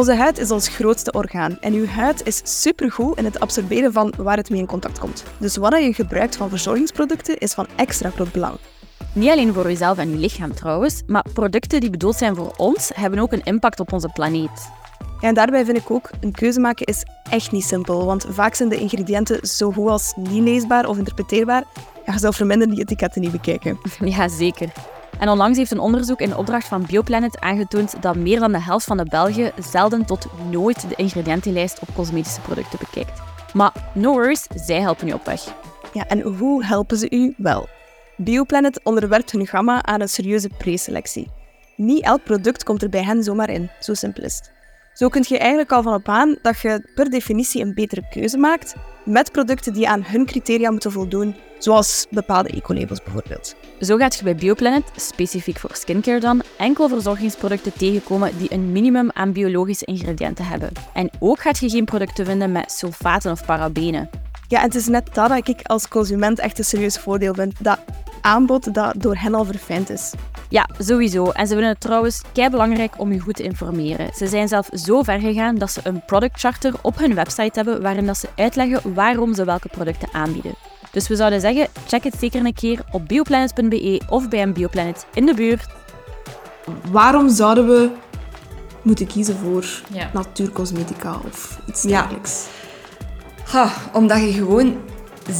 Onze huid is ons grootste orgaan en uw huid is supergoed in het absorberen van waar het mee in contact komt. Dus wat je gebruikt van verzorgingsproducten is van extra groot belang. Niet alleen voor uzelf en uw lichaam trouwens, maar producten die bedoeld zijn voor ons hebben ook een impact op onze planeet. Ja, en daarbij vind ik ook, een keuze maken is echt niet simpel, want vaak zijn de ingrediënten zo goed als niet leesbaar of interpreteerbaar. Ja, je zou verminderen die etiketten niet bekijken. Ja, zeker. En onlangs heeft een onderzoek in opdracht van Bioplanet aangetoond dat meer dan de helft van de Belgen zelden tot nooit de ingrediëntenlijst op cosmetische producten bekijkt. Maar no worries, zij helpen u op weg. Ja, en hoe helpen ze u? Wel, Bioplanet onderwerpt hun gamma aan een serieuze preselectie. Niet elk product komt er bij hen zomaar in, zo simpel is het. Zo kun je eigenlijk al van op aan dat je per definitie een betere keuze maakt met producten die aan hun criteria moeten voldoen, zoals bepaalde ecolabels bijvoorbeeld. Zo gaat je bij Bioplanet, specifiek voor skincare dan, enkel verzorgingsproducten tegenkomen die een minimum aan biologische ingrediënten hebben. En ook gaat je geen producten vinden met sulfaten of parabenen. Ja, en het is net dat dat ik als consument echt een serieus voordeel vind. Dat aanbod dat door hen al verfijnd is. Ja, sowieso. En ze vinden het trouwens kei belangrijk om je goed te informeren. Ze zijn zelf zo ver gegaan dat ze een product charter op hun website hebben waarin dat ze uitleggen waarom ze welke producten aanbieden. Dus we zouden zeggen, check het zeker een keer op bioplanet.be of bij een Bioplanet in de buurt. Waarom zouden we moeten kiezen voor Ja. natuurcosmetica of iets Ja. dergelijks? Ha, omdat je gewoon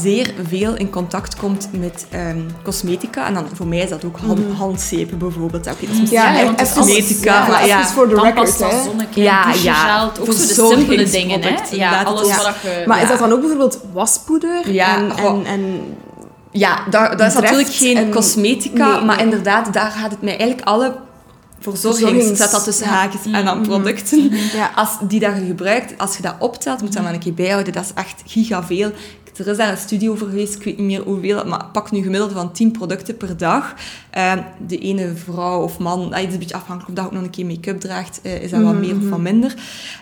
zeer veel in contact komt met ehm, cosmetica. En dan voor mij is dat ook hand, handzeepen bijvoorbeeld. Oké, dat is misschien Ja, cosmetica, ja, maar ja. voor de record, hè. Ja, ja. ook zo de simpele dingen. Hè? Ja, alles Ja. wat je... Maar is dat dan ook bijvoorbeeld waspoeder? Ja, en, en, en Ja, daar, dat is natuurlijk geen en- cosmetica, Nee, maar nee. inderdaad, daar gaat het mij eigenlijk alle verzorgings, Verzorgings- zet dat tussen ja. haakjes en dan producten, Ja. als die dat je gebruikt, als je dat optelt, moet je dat maar een keer bijhouden, dat is echt giga veel. Er is daar een studie over geweest, ik weet niet meer hoeveel, maar pak nu gemiddelde van 10 producten per dag. Eh, de ene vrouw of man, ah, het is een beetje afhankelijk of dat ook nog een keer make-up draagt, eh, is dat wat meer of wat minder.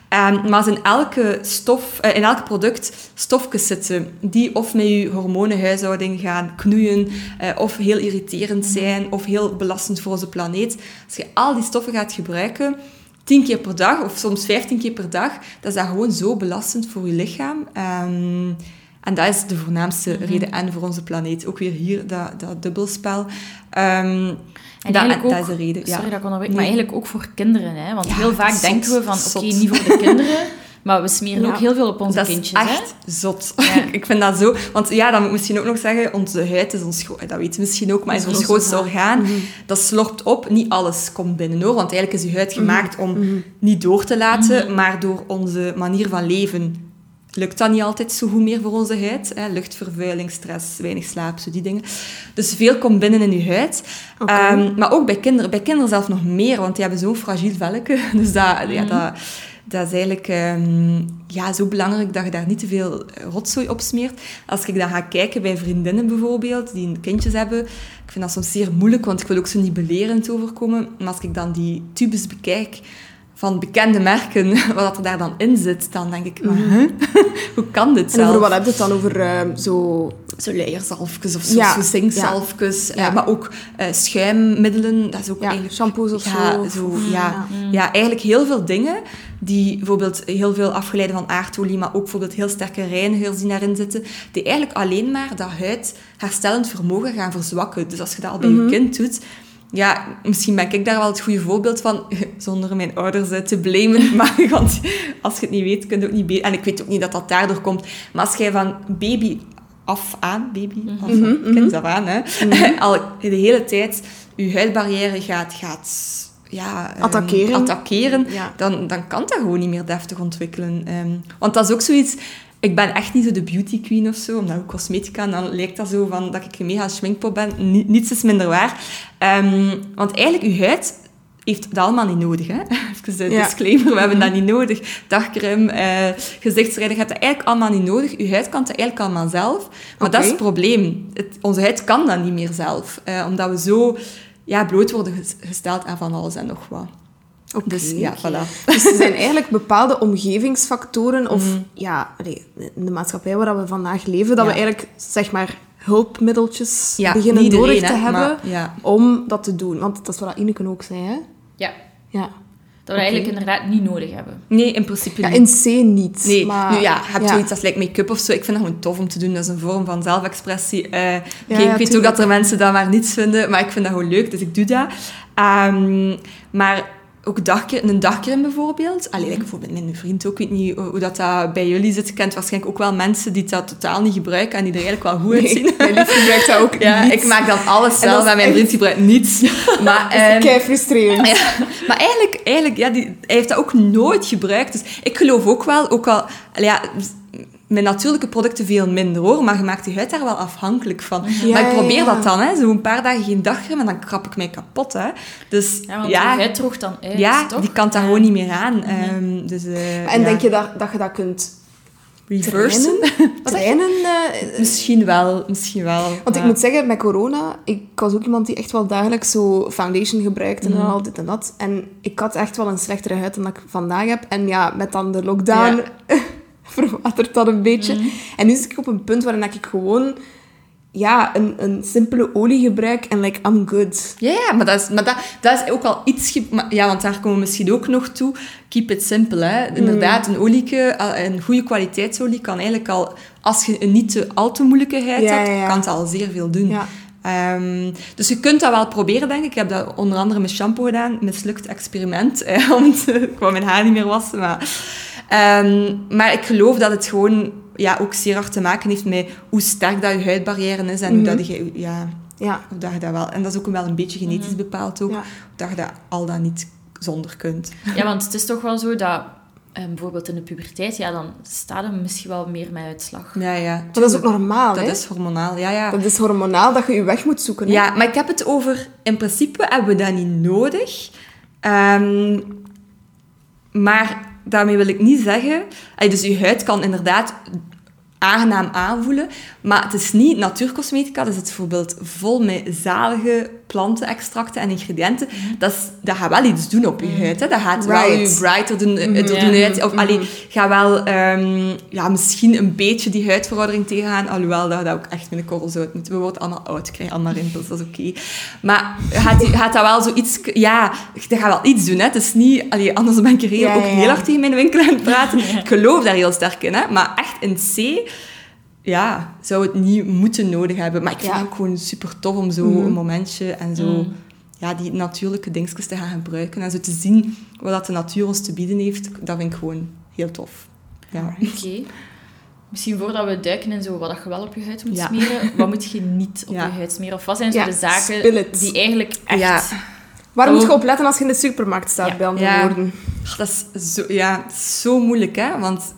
Eh, maar als in elke stof, eh, in elk product stofjes zitten die of met je hormonenhuishouding gaan knoeien, eh, of heel irriterend zijn, of heel belastend voor onze planeet. Als je al die stoffen gaat gebruiken, 10 keer per dag, of soms 15 keer per dag, dat is dat gewoon zo belastend voor je lichaam. Ehm, en dat is de voornaamste reden en voor onze planeet. Ook weer hier, dat, dat dubbelspel. Ehm, En dat, ook, dat is de reden, ja. Sorry dat ik onderbreek, Nee. maar eigenlijk ook voor kinderen. Hè? Want Ja, heel vaak zot, denken we van, oké, niet voor de kinderen, maar we smeren Ja. ook heel veel op onze dat is kindjes. hè? echt zot. Ja. ik vind dat zo... Want ja, dan moet ik misschien ook nog zeggen, onze huid is ons... Dat weet je misschien ook, maar is ons grootste orgaan. Mhm. Dat slorpt op. Niet alles komt binnen, hoor. Want eigenlijk is je huid gemaakt Mhm. om niet door te laten, maar door onze manier van leven lukt dat niet altijd zo goed meer voor onze huid. Hè? Luchtvervuiling, stress, weinig slaap, zo die dingen. Dus veel komt binnen in je huid. Ehm, maar ook bij kinderen. Bij kinderen zelf nog meer, want die hebben zo'n fragiel velletje. Dus dat, ja, Mhm. dat, dat is eigenlijk ehm, ja, zo belangrijk dat je daar niet te veel rotzooi op smeert. Als ik dan ga kijken bij vriendinnen bijvoorbeeld, die kindjes hebben, ik vind dat soms zeer moeilijk, want ik wil ook zo niet belerend overkomen. Maar als ik dan die tubes bekijk van bekende merken, wat er daar dan in zit, dan denk ik, maar, huh? hoe kan dit En zelf? over wat heb je het dan? Over ehm, zo... Zo leierzalfjes of zo, Ja, zo zinkzalfjes, ja. eh, maar ook eh, schuimmiddelen, dat is ook Ja, eigenlijk... shampoos of ja, zo. zo Of- ja. Ja. eigenlijk heel veel dingen die bijvoorbeeld heel veel afgeleiden van aardolie, maar ook bijvoorbeeld heel sterke reinigers die daarin zitten, die eigenlijk alleen maar dat huid herstellend vermogen gaan verzwakken. Dus als je dat al bij je kind doet, ja, misschien ben ik daar wel het goede voorbeeld van, zonder mijn ouders eh, te blamen, maar want als je het niet weet, kun je ook niet... be- En ik weet ook niet dat dat daardoor komt, maar als jij van baby af aan, baby af, kind af aan, hè, al de hele tijd je huidbarrière gaat... gaat ja, ehm, Attackeren. attackeren Ja. dan, dan kan dat gewoon niet meer deftig ontwikkelen. Ehm, want dat is ook zoiets... Ik ben echt niet zo de beauty queen of zo, omdat ik cosmetica, en dan lijkt dat zo van dat ik een mega schminkpop ben. Ni- niets is minder waar. Ehm, want eigenlijk, je huid heeft dat allemaal niet nodig. Hè? Even een Ja. disclaimer, we hebben dat niet nodig. Dagcreme, eh je hebt dat eigenlijk allemaal niet nodig. Je huid kan dat eigenlijk allemaal zelf. Maar dat is het probleem. Het, onze huid kan dat niet meer zelf. eh, omdat we zo ja, bloot worden ges- gesteld aan van alles en nog wat. Oké, Dus ja, voilà. Dus er zijn eigenlijk bepaalde omgevingsfactoren of ja, allee, in de maatschappij waar we vandaag leven, dat Ja. we eigenlijk zeg maar hulpmiddeltjes Ja, beginnen iedereen, nodig te hè, hebben maar ja. om dat te doen. Want dat is wat Ineke ook zei, hè? Ja. Ja. Dat we eigenlijk inderdaad niet nodig hebben. Nee, in principe Ja, niet. in C niet. Nee, maar, nu ja, je hebt ja. zoiets als like, make-up of zo. Ik vind dat gewoon tof om te doen. Dat is een vorm van zelfexpressie. Eh, oké, ja, ik weet ook dat er mensen dat maar niets vinden, maar ik vind dat gewoon leuk, dus ik doe dat. Ehm, maar ook een dagcreme bijvoorbeeld. Allee, like bijvoorbeeld mijn vriend ook, ik weet niet hoe, dat, dat bij jullie zit. Kent waarschijnlijk ook wel mensen die dat totaal niet gebruiken en die er eigenlijk wel goed uitzien. Nee, mijn lief gebruikt dat ook Ja, niet. ik maak dan alles dat zelf en mijn echt- vriend gebruikt niets. Maar, ehm, Kei frustrerend. ja, maar eigenlijk, eigenlijk ja, die, hij heeft dat ook nooit gebruikt. Dus ik geloof ook wel, ook al, ja, met natuurlijke producten veel minder hoor, maar je maakt je huid daar wel afhankelijk van. Ja, maar ik probeer ja, ja. dat dan, hè, zo een paar dagen geen dagcreme en dan krap ik mij kapot. Hè. Dus Ja, want ja, je huid droogt dan uit, ja toch? die kan daar gewoon niet meer aan. Ehm, dus, eh, En ja. denk je dat, dat je dat kunt reversen? trainen? trainen eh, Misschien wel, misschien wel. Want ik moet zeggen, met corona, ik was ook iemand die echt wel dagelijks zo foundation gebruikte Mhm. en al dit en dat. En ik had echt wel een slechtere huid dan dat ik vandaag heb. En ja, met dan de lockdown verwatert dat een beetje. Mhm. En nu zit ik op een punt waarin ik gewoon ja, een, een simpele olie gebruik en like, I'm good. Ja, maar, dat is, maar dat, dat is ook al iets... maar- Ja, want daar komen we misschien ook nog toe. Keep it simple, hè. Inderdaad, Mm. een olieke, een goede kwaliteitsolie kan eigenlijk al... Als je een niet te, al te Ja, hebt, ja, ja. kan het al zeer veel doen. Ehm, dus je kunt dat wel proberen, denk ik. Ik heb dat onder andere met shampoo gedaan. Mislukt experiment. Eh, want ik wou mijn haar niet meer wassen. Maar, Ehm, maar ik geloof dat het gewoon ja, ook zeer hard te maken heeft met hoe sterk dat je huidbarrière is. En hoe Mhm. dat je... Ja, Ja. of dat je dat wel... En dat is ook wel een beetje genetisch bepaald ook. Ja. Dat je dat al dan niet zonder kunt. Ja, want het is toch wel zo dat... eh, bijvoorbeeld in de puberteit, ja, dan staat er misschien wel meer met uitslag. Ja, ja. Maar dat is ook normaal, Dat hè? is hormonaal, ja, ja. Dat is hormonaal dat je je weg moet zoeken. Hè? Ja, maar ik heb het over... In principe hebben we dat niet nodig. Ehm, maar daarmee wil ik niet zeggen... Dus je huid kan inderdaad aangenaam aanvoelen. Maar het is niet natuurcosmetica. Is het bijvoorbeeld vol met zalige plantenextracten en ingrediënten. Dat, is, dat gaat wel iets doen op je huid. Hè. Dat gaat wel Right. je brighter doen, Ja. doen uit. Of allee, gaat wel ehm, ja, misschien een beetje die huidveroudering tegengaan. Alhoewel dat ook echt met een korrel zout moet. We worden allemaal oud, krijgen allemaal rimpels, dat is oké. Maar gaat, dat wel zoiets... Ja, dat gaat wel iets doen. Hè. Het is niet... Allee, anders ben ik er heel, Ja, ook ja, heel hard tegen mijn winkel aan het praten. Ik geloof daar heel sterk in. Hè. Maar echt in C ja, zou het niet moeten nodig hebben. Maar ik vind Ja. het ook gewoon super tof om zo Mhm. een momentje en zo ja, die natuurlijke dingetjes te gaan gebruiken. En zo te zien wat dat de natuur ons te bieden heeft. Dat vind ik gewoon heel tof. Ja. Oké. Misschien voordat we duiken in zo wat je wel op je huid moet Ja. smeren, wat moet je niet op Ja. je huid smeren? Of wat zijn zo Ja, de zaken die eigenlijk echt... Ja. Waar Oh. moet je op letten als je in de supermarkt staat, Ja. bij andere Ja. woorden? Ach, dat is zo, ja, zo moeilijk, hè. Want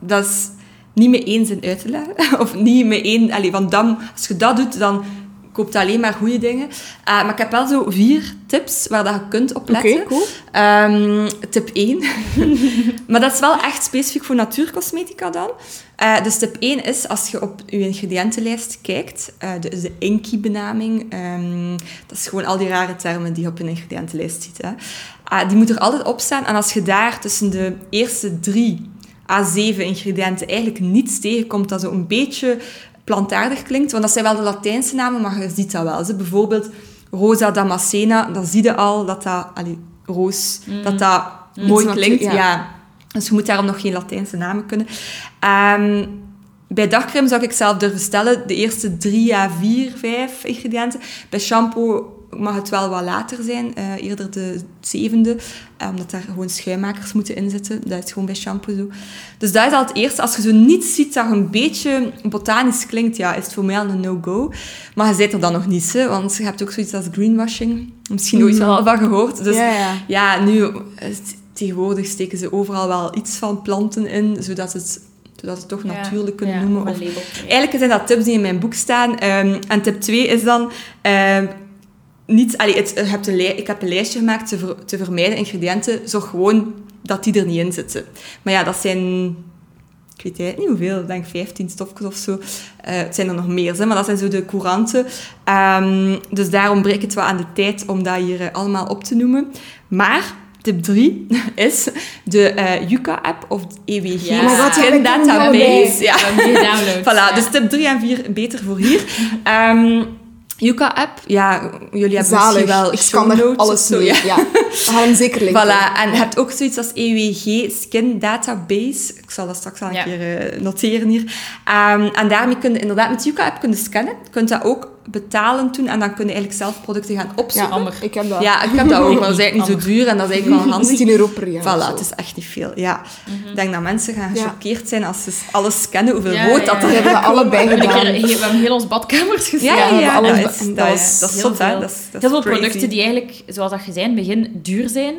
dat is niet met één zin uit te leggen. Of niet met één... Allee, van dan, als je dat doet, dan koopt je alleen maar goede dingen. Eh, maar ik heb wel zo vier tips waar dat je kunt op letten. cool. Ehm, tip 1. maar dat is wel echt specifiek voor natuurcosmetica dan. Eh, dus tip 1 is, als je op je ingrediëntenlijst kijkt, eh de, de INCI-benaming, ehm, dat is gewoon al die rare termen die je op een ingrediëntenlijst ziet. Hè. Ah, die moet er altijd op staan. En als je daar tussen de eerste drie à zeven ingrediënten eigenlijk niets tegenkomt dat zo een beetje plantaardig klinkt, want dat zijn wel de Latijnse namen, maar je ziet dat wel. Ze bijvoorbeeld Rosa Damascena, dan zie je al dat dat... Allee, roos, dat dat mooi Iets natu- klinkt. ja. Ja. Dus je moet daarom nog geen Latijnse namen kunnen. Ehm, bij dagcreme zou ik zelf durven stellen de eerste drie à vier, vijf ingrediënten. Bij shampoo mag het wel wat later zijn, eh, eerder de zevende, eh, omdat daar gewoon schuimmakers moeten inzitten. Dat is gewoon bij shampoo zo. Dus dat is al het eerste. Als je zo niets ziet dat een beetje botanisch klinkt, ja, is het voor mij al een no-go. Maar je zit er dan nog niet, hè, want je hebt ook zoiets als greenwashing. Misschien ooit wel van gehoord. Dus Ja, ja. ja, nu, eh, tegenwoordig steken ze overal wel iets van planten in, zodat het, zodat het toch Ja, natuurlijk kunnen ja, noemen. Of, label. eigenlijk zijn dat tips die in mijn boek staan. Ehm, en tip 2 is dan... ehm, niet, allee, het, je hebt een ik heb een lijstje gemaakt te, ver- te vermijden ingrediënten. Zorg gewoon dat die er niet in zitten. Maar ja, dat zijn... Ik weet eigenlijk niet hoeveel. Ik denk 15 stofjes of zo. Eh, het zijn er nog meer, hè, maar dat zijn zo de couranten. Ehm, dus daarom breek het wel aan de tijd om dat hier eh, allemaal op te noemen. Maar... Tip 3 is de eh Yuka-app of EWG Ja. Oh ja, Skin ik die Database. Ja. Gedownload. Voilà, ja. dus tip 3 en 4 beter voor hier. Ehm, Yuka-app, ja, jullie hebben Zalig. misschien wel ik kan er alles zo, mee. ja. Ja. We gaan hem zeker linken. Voilà, en je hebt ook zoiets als EWG Skin Database. Ik zal dat straks wel een Ja. keer eh, noteren hier. Ehm, en daarmee kun je inderdaad met Yuka-app kunnen scannen. Je kunt dat ook betalen toen en dan kun je eigenlijk zelf producten gaan Ja, opzoeken. Amber. ik heb dat. Ja, ik heb dat ook, maar dat is eigenlijk niet zo duur en dat is eigenlijk wel handig. 10 euro per jaar. Voilà, het is echt niet veel. Ja. Ik denk dat mensen gaan Ja. gechoqueerd zijn als ze alles scannen, hoeveel Ja, rood ja, dat ja. er We hebben dat allebei ik gedaan. er- we hebben heel ons badkamers gezien. Ja, ja, we ja, alles dat is, dat dat is, dat is heel zot, hè. veel. Dat is, dat Heel veel crazy. producten die eigenlijk, zoals dat je zei in het begin, duur zijn.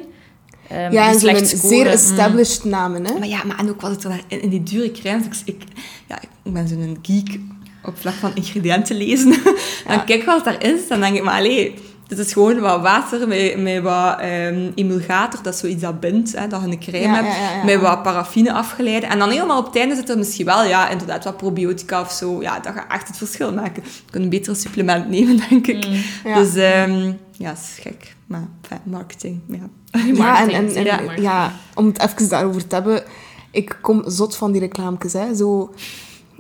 ehm, Ja, en slecht zeer scoren. established namen, hè. Maar ja, maar en ook wat het er in die dure crèmes... Ik, ik, ja, ik ben zo'n geek op vlak van ingrediënten lezen. dan kijk ik wat daarin zit, dan denk ik, maar allee... Dit is gewoon wat water met, met wat ehm, emulgator, dat is zoiets dat bindt, hè, dat je een crème Ja, hebt, ja, ja, ja. met wat paraffine afgeleiden. En dan helemaal op het einde zit er misschien wel, ja, inderdaad, wat probiotica of zo. Ja, dat gaat echt het verschil maken. Je kunt een betere supplement nemen, denk ik. Mm. Ja. Dus ehm, ja, dat is gek. Maar enfin, marketing, ja. Ja, en, Marketing, en, en- ja, ja, om het even daarover te hebben. Ik kom zot van die reclames, hè. Zo...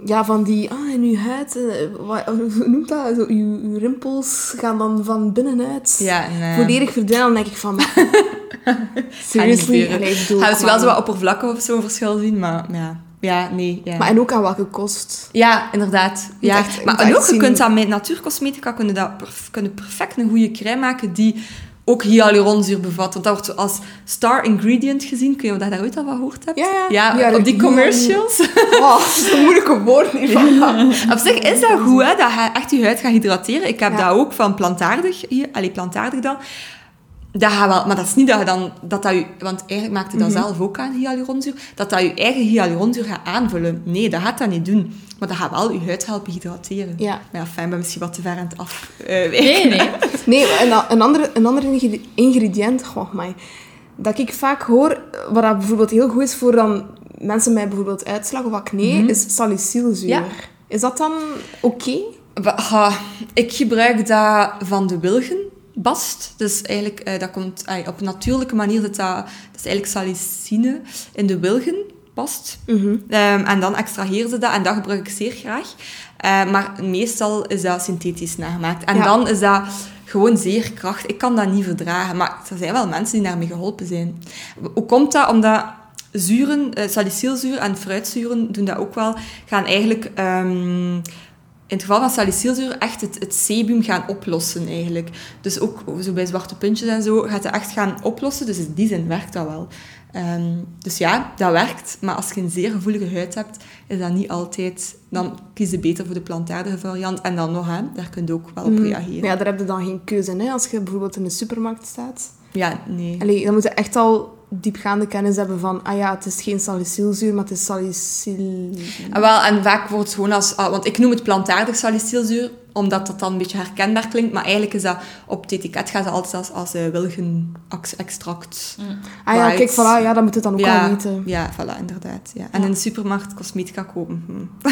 Ja, van die... Ah, in uw huid... eh, wat, hoe noemt dat? Zo, uw, uw rimpels gaan dan van binnenuit Ja, en, eh, volledig verdwijnen. Dan denk ik van... Seriously? Gaan we kom wel zo wat oppervlakkig of zo een verschil zien, maar ja. Ja, nee. Ja, Maar en ook aan welke kost. ja inderdaad. Ja. echt- maar en ook, je kunt dat met natuurcosmetica kunnen dat perf- kunnen perfect een goede crème maken die ook hyaluronzuur bevat. Want dat wordt als star ingredient gezien. Kun je dat daar ooit al van gehoord hebben? Ja, ja. Ja, Ja, op die commercials. Oh, dat is een moeilijke woord van. Op zich is dat goed, hè, dat je echt je huid gaat hydrateren. Ik heb dat ook van plantaardig hier. Allee, plantaardig dan. Dat gaat wel, maar dat is niet dat je dan... Dat dat je, want eigenlijk maakte dat zelf ook aan, hyaluronzuur. Dat dat je eigen hyaluronzuur gaat aanvullen. Nee, dat gaat dat niet doen. Maar dat gaat wel je huid helpen hydrateren. Ja. Maar ja, fijn, ben misschien wat te ver aan het af... eh, Nee, nee. Nee, een, een, andere, een ander ingredi- ingrediënt, goh, dat ik vaak hoor, wat dat bijvoorbeeld heel goed is voor dan mensen met bijvoorbeeld uitslag of acne, is salicylzuur. Ja. Is dat dan oké? Ik gebruik dat van de wilgenbast. Dus eigenlijk, eh, dat komt op een natuurlijke manier. Dat, dat, dat is eigenlijk salicine in de wilgenbast. Ehm, en dan extraheren ze dat en dat gebruik ik zeer graag. Eh, maar meestal is dat synthetisch nagemaakt. En Ja. dan is dat gewoon zeer krachtig. Ik kan dat niet verdragen, maar er zijn wel mensen die daarmee geholpen zijn. Hoe komt dat? Omdat zuren, eh, salicylzuur en fruitzuren doen dat ook wel, gaan eigenlijk... ehm, in het geval van salicylzuur echt het, het sebum gaan oplossen eigenlijk. Dus ook zo bij zwarte puntjes en zo gaat het echt gaan oplossen. Dus in die zin werkt dat wel. Ehm, dus ja, dat werkt. Maar als je een zeer gevoelige huid hebt, is dat niet altijd... Dan kies je beter voor de plantaardige variant. En dan nog, hè, daar kun je ook wel op reageren. Ja, daar heb je dan geen keuze hè, als je bijvoorbeeld in de supermarkt staat. Ja, nee. Allee, dan moet je echt al diepgaande kennis hebben van, ah ja, het is geen salicylzuur, maar het is salicyl... Ah, wel, en vaak wordt het gewoon als... ah, want ik noem het plantaardig salicylzuur, omdat dat dan een beetje herkenbaar klinkt. Maar eigenlijk is dat... Op het etiket gaat het altijd als, als uh, wilgenextract. Ah ja, kijk, voilà, ja, dan moet het dan ook ja, al weten. Ja, voilà, inderdaad. Ja. En in de supermarkt cosmetica kopen. Hm.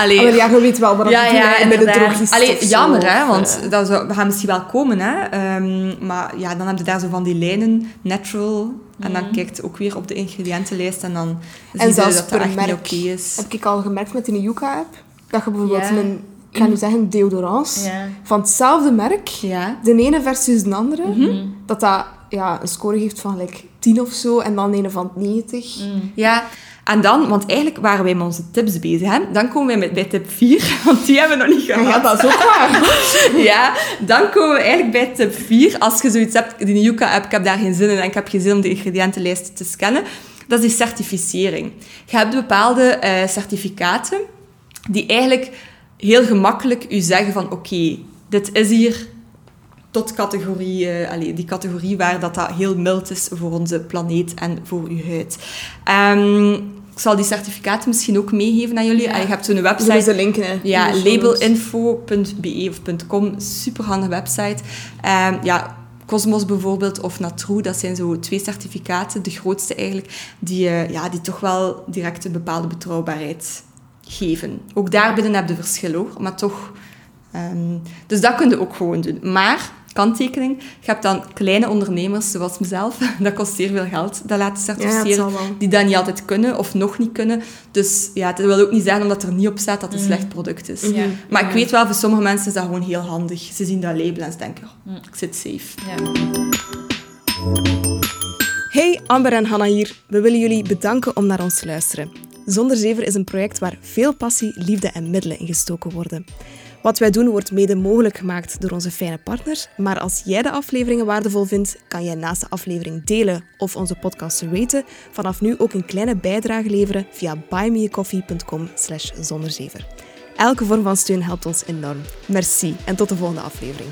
Allee, Allee, ja, je weet wel wat ja, het ja, bij de drogist Allee, zo, jammer, hè, want eh, dat zou, we gaan misschien wel komen, hè. Ehm, maar ja, dan heb je daar zo van die lijnen, natural, en dan kijkt je ook weer op de ingrediëntenlijst en dan zie je dat dat per echt niet oké is. Heb ik al gemerkt met die Yuka-app, dat je bijvoorbeeld een, ik ga nu zeggen, deodorant Ja. van hetzelfde merk, Ja. de ene versus de andere, Mhm. dat dat ja, een score geeft van like 10 of zo, en dan een van 90. Ja, en dan, want eigenlijk waren wij met onze tips bezig, hè. Dan komen wij met, bij tip 4, want die hebben we nog niet gehad. ja, dat is ook waar. Ja, dan komen we eigenlijk bij tip 4. Als je zoiets hebt, die Yuka-app, ik heb daar geen zin in en ik heb geen zin om de ingrediëntenlijst te scannen. Dat is die certificering. Je hebt bepaalde eh, certificaten die eigenlijk heel gemakkelijk u zeggen van oké, dit is hier tot categorie, allee, die categorie waar dat, dat heel mild is voor onze planeet en voor uw huid. Ehm, ik zal die certificaten misschien ook meegeven aan jullie. Ah, Je hebt zo'n We website. ze linken, hè. Ja, labelinfo.be of .com, superhandige website. Ehm, ja, Cosmos bijvoorbeeld of Natrue, dat zijn zo twee certificaten, de grootste eigenlijk, die, eh, ja, die toch wel direct een bepaalde betrouwbaarheid geven. Ook daarbinnen heb je verschil hoor, maar toch... ehm, dus dat kun je ook gewoon doen. Maar kanttekening. Je hebt dan kleine ondernemers, zoals mezelf. Dat kost zeer veel geld, dat laten certificeren. die dat niet altijd kunnen of nog niet kunnen. Dus ja, dat wil ook niet zeggen omdat er niet op staat dat het een slecht product is. Ja. Maar ik weet wel, voor sommige mensen is dat gewoon heel handig. Ze zien dat label en ze denken, oh, ik zit safe. Ja. Hey, Amber en Hanna hier. We willen jullie bedanken om naar ons te luisteren. Zonder Zever is een project waar veel passie, liefde en middelen in gestoken worden. Wat wij doen wordt mede mogelijk gemaakt door onze fijne partners. Maar als jij de afleveringen waardevol vindt, kan jij naast de aflevering delen of onze podcast raten, vanaf nu ook een kleine bijdrage leveren via buymeacoffee.com slash zonderzever. Elke vorm van steun helpt ons enorm. Merci en tot de volgende aflevering.